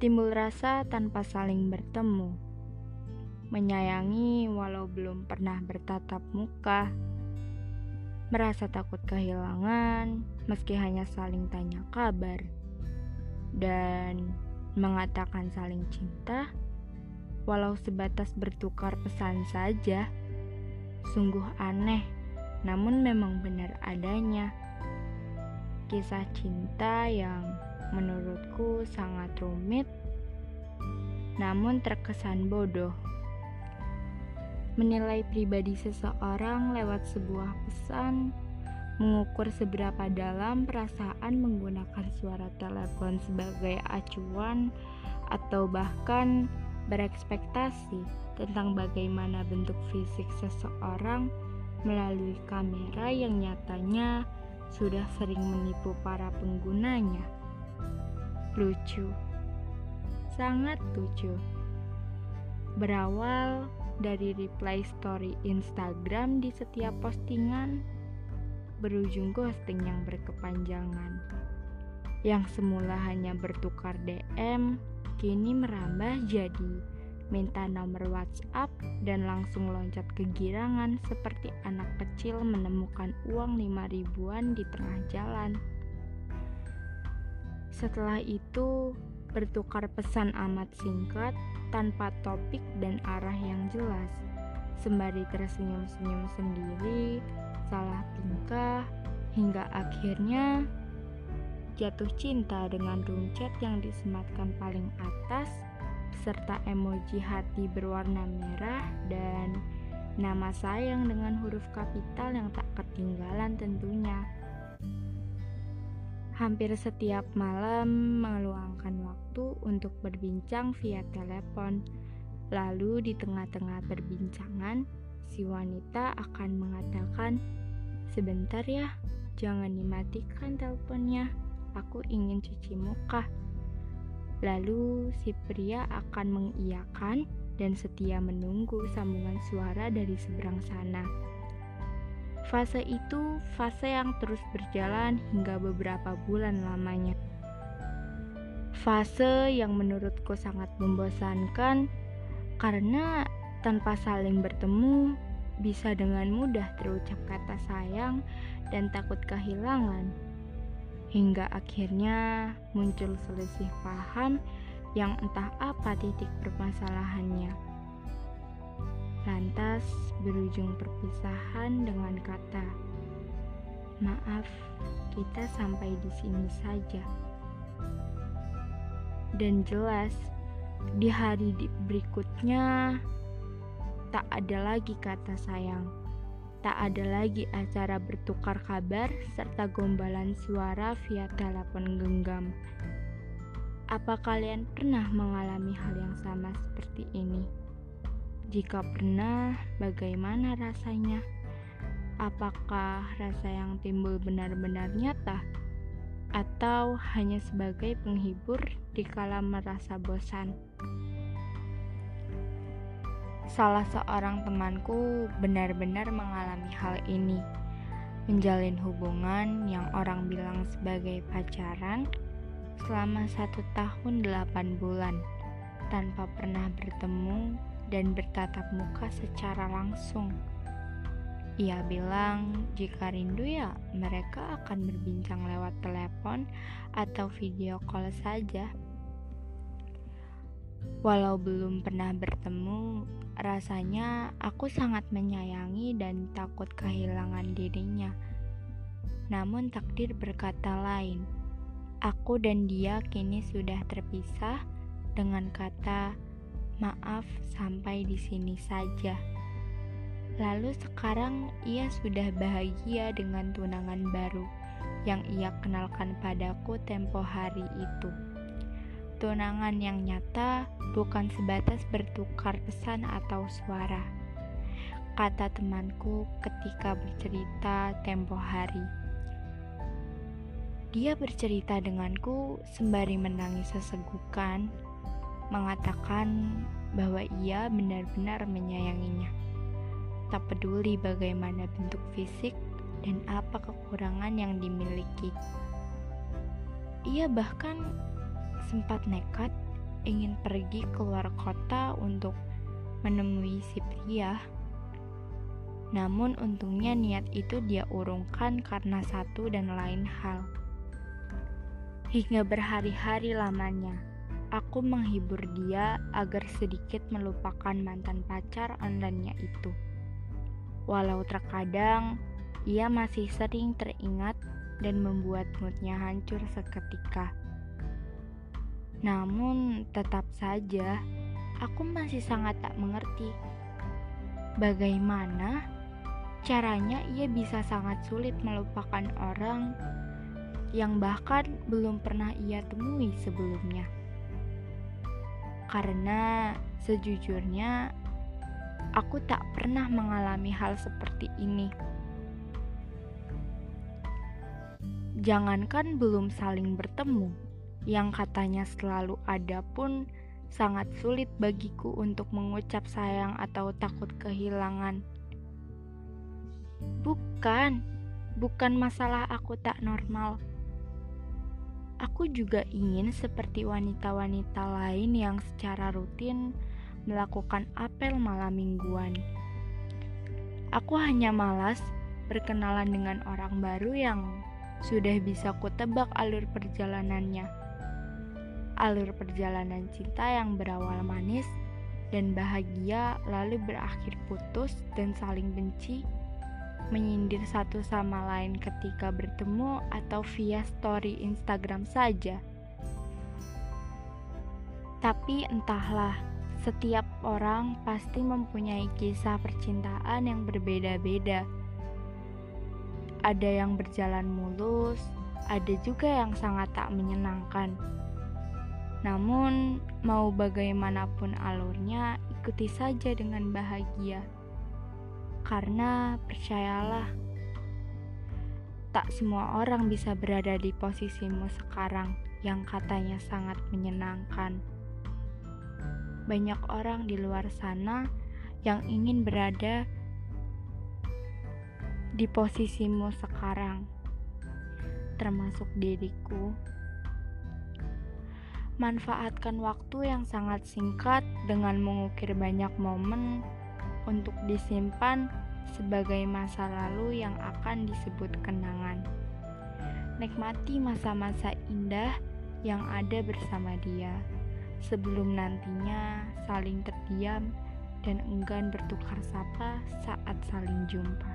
Timbul rasa tanpa saling bertemu, menyayangi walau belum pernah bertatap muka, merasa takut kehilangan meski hanya saling tanya kabar, dan mengatakan saling cinta walau sebatas bertukar pesan saja. Sungguh aneh, namun memang benar adanya kisah cinta yang menurutku sangat rumit, namun terkesan bodoh. Menilai pribadi seseorang lewat sebuah pesan, mengukur seberapa dalam perasaan menggunakan suara telepon sebagai acuan, atau bahkan berekspektasi tentang bagaimana bentuk fisik seseorang melalui kamera yang nyatanya sudah sering menipu para penggunanya lucu, sangat lucu. Berawal dari reply story Instagram di setiap postingan, berujung ghosting yang berkepanjangan. Yang semula hanya bertukar DM, kini merambah jadi minta nomor WhatsApp dan langsung loncat kegirangan seperti anak kecil menemukan uang lima ribuan di tengah jalan. Setelah itu, bertukar pesan amat singkat tanpa topik dan arah yang jelas, sembari tersenyum-senyum sendiri, salah tingkah, hingga akhirnya jatuh cinta dengan room yang disematkan paling atas, serta emoji hati berwarna merah dan nama sayang dengan huruf kapital yang tak ketinggalan tentunya. Hampir setiap malam meluangkan waktu untuk berbincang via telepon. Lalu di tengah-tengah perbincangan, si wanita akan mengatakan, "Sebentar ya, jangan dimatikan teleponnya. Aku ingin cuci muka." Lalu si pria akan mengiyakan dan setia menunggu sambungan suara dari seberang sana. Fase itu fase yang terus berjalan hingga beberapa bulan lamanya. Fase yang menurutku sangat membosankan karena tanpa saling bertemu bisa dengan mudah terucap kata sayang dan takut kehilangan. Hingga akhirnya muncul selisih paham yang entah apa titik permasalahannya lantas berujung perpisahan dengan kata, "Maaf, kita sampai di sini saja." Dan jelas, di hari berikutnya tak ada lagi kata sayang. Tak ada lagi acara bertukar kabar serta gombalan suara via telepon genggam. Apa kalian pernah mengalami hal yang sama seperti ini? Jika pernah, bagaimana rasanya? Apakah rasa yang timbul benar-benar nyata, atau hanya sebagai penghibur dikala merasa bosan? Salah seorang temanku benar-benar mengalami hal ini, menjalin hubungan yang orang bilang sebagai pacaran selama satu tahun delapan bulan tanpa pernah bertemu dan bertatap muka secara langsung. Ia bilang, jika rindu ya mereka akan berbincang lewat telepon atau video call saja. Walau belum pernah bertemu, rasanya aku sangat menyayangi dan takut kehilangan dirinya. Namun takdir berkata lain. Aku dan dia kini sudah terpisah dengan kata Maaf, sampai di sini saja. Lalu sekarang ia sudah bahagia dengan tunangan baru yang ia kenalkan padaku tempo hari itu. Tunangan yang nyata bukan sebatas bertukar pesan atau suara. Kata temanku ketika bercerita tempo hari. Dia bercerita denganku sembari menangis sesegukan mengatakan bahwa ia benar-benar menyayanginya. Tak peduli bagaimana bentuk fisik dan apa kekurangan yang dimiliki. Ia bahkan sempat nekat ingin pergi keluar kota untuk menemui si pria. Namun untungnya niat itu dia urungkan karena satu dan lain hal. Hingga berhari-hari lamanya, aku menghibur dia agar sedikit melupakan mantan pacar online-nya itu. Walau terkadang ia masih sering teringat dan membuat moodnya hancur seketika. Namun tetap saja aku masih sangat tak mengerti bagaimana caranya ia bisa sangat sulit melupakan orang yang bahkan belum pernah ia temui sebelumnya. Karena sejujurnya aku tak pernah mengalami hal seperti ini. Jangankan belum saling bertemu, yang katanya selalu ada pun sangat sulit bagiku untuk mengucap sayang atau takut kehilangan. Bukan, bukan masalah aku tak normal Aku juga ingin seperti wanita-wanita lain yang secara rutin melakukan apel malam mingguan. Aku hanya malas berkenalan dengan orang baru yang sudah bisa kutebak alur perjalanannya. Alur perjalanan cinta yang berawal manis dan bahagia lalu berakhir putus dan saling benci menyindir satu sama lain ketika bertemu atau via story Instagram saja. Tapi entahlah, setiap orang pasti mempunyai kisah percintaan yang berbeda-beda. Ada yang berjalan mulus, ada juga yang sangat tak menyenangkan. Namun, mau bagaimanapun alurnya, ikuti saja dengan bahagia. Karena percayalah, tak semua orang bisa berada di posisimu sekarang yang katanya sangat menyenangkan. Banyak orang di luar sana yang ingin berada di posisimu sekarang, termasuk diriku. Manfaatkan waktu yang sangat singkat dengan mengukir banyak momen untuk disimpan sebagai masa lalu yang akan disebut kenangan. Nikmati masa-masa indah yang ada bersama dia, sebelum nantinya saling terdiam dan enggan bertukar sapa saat saling jumpa.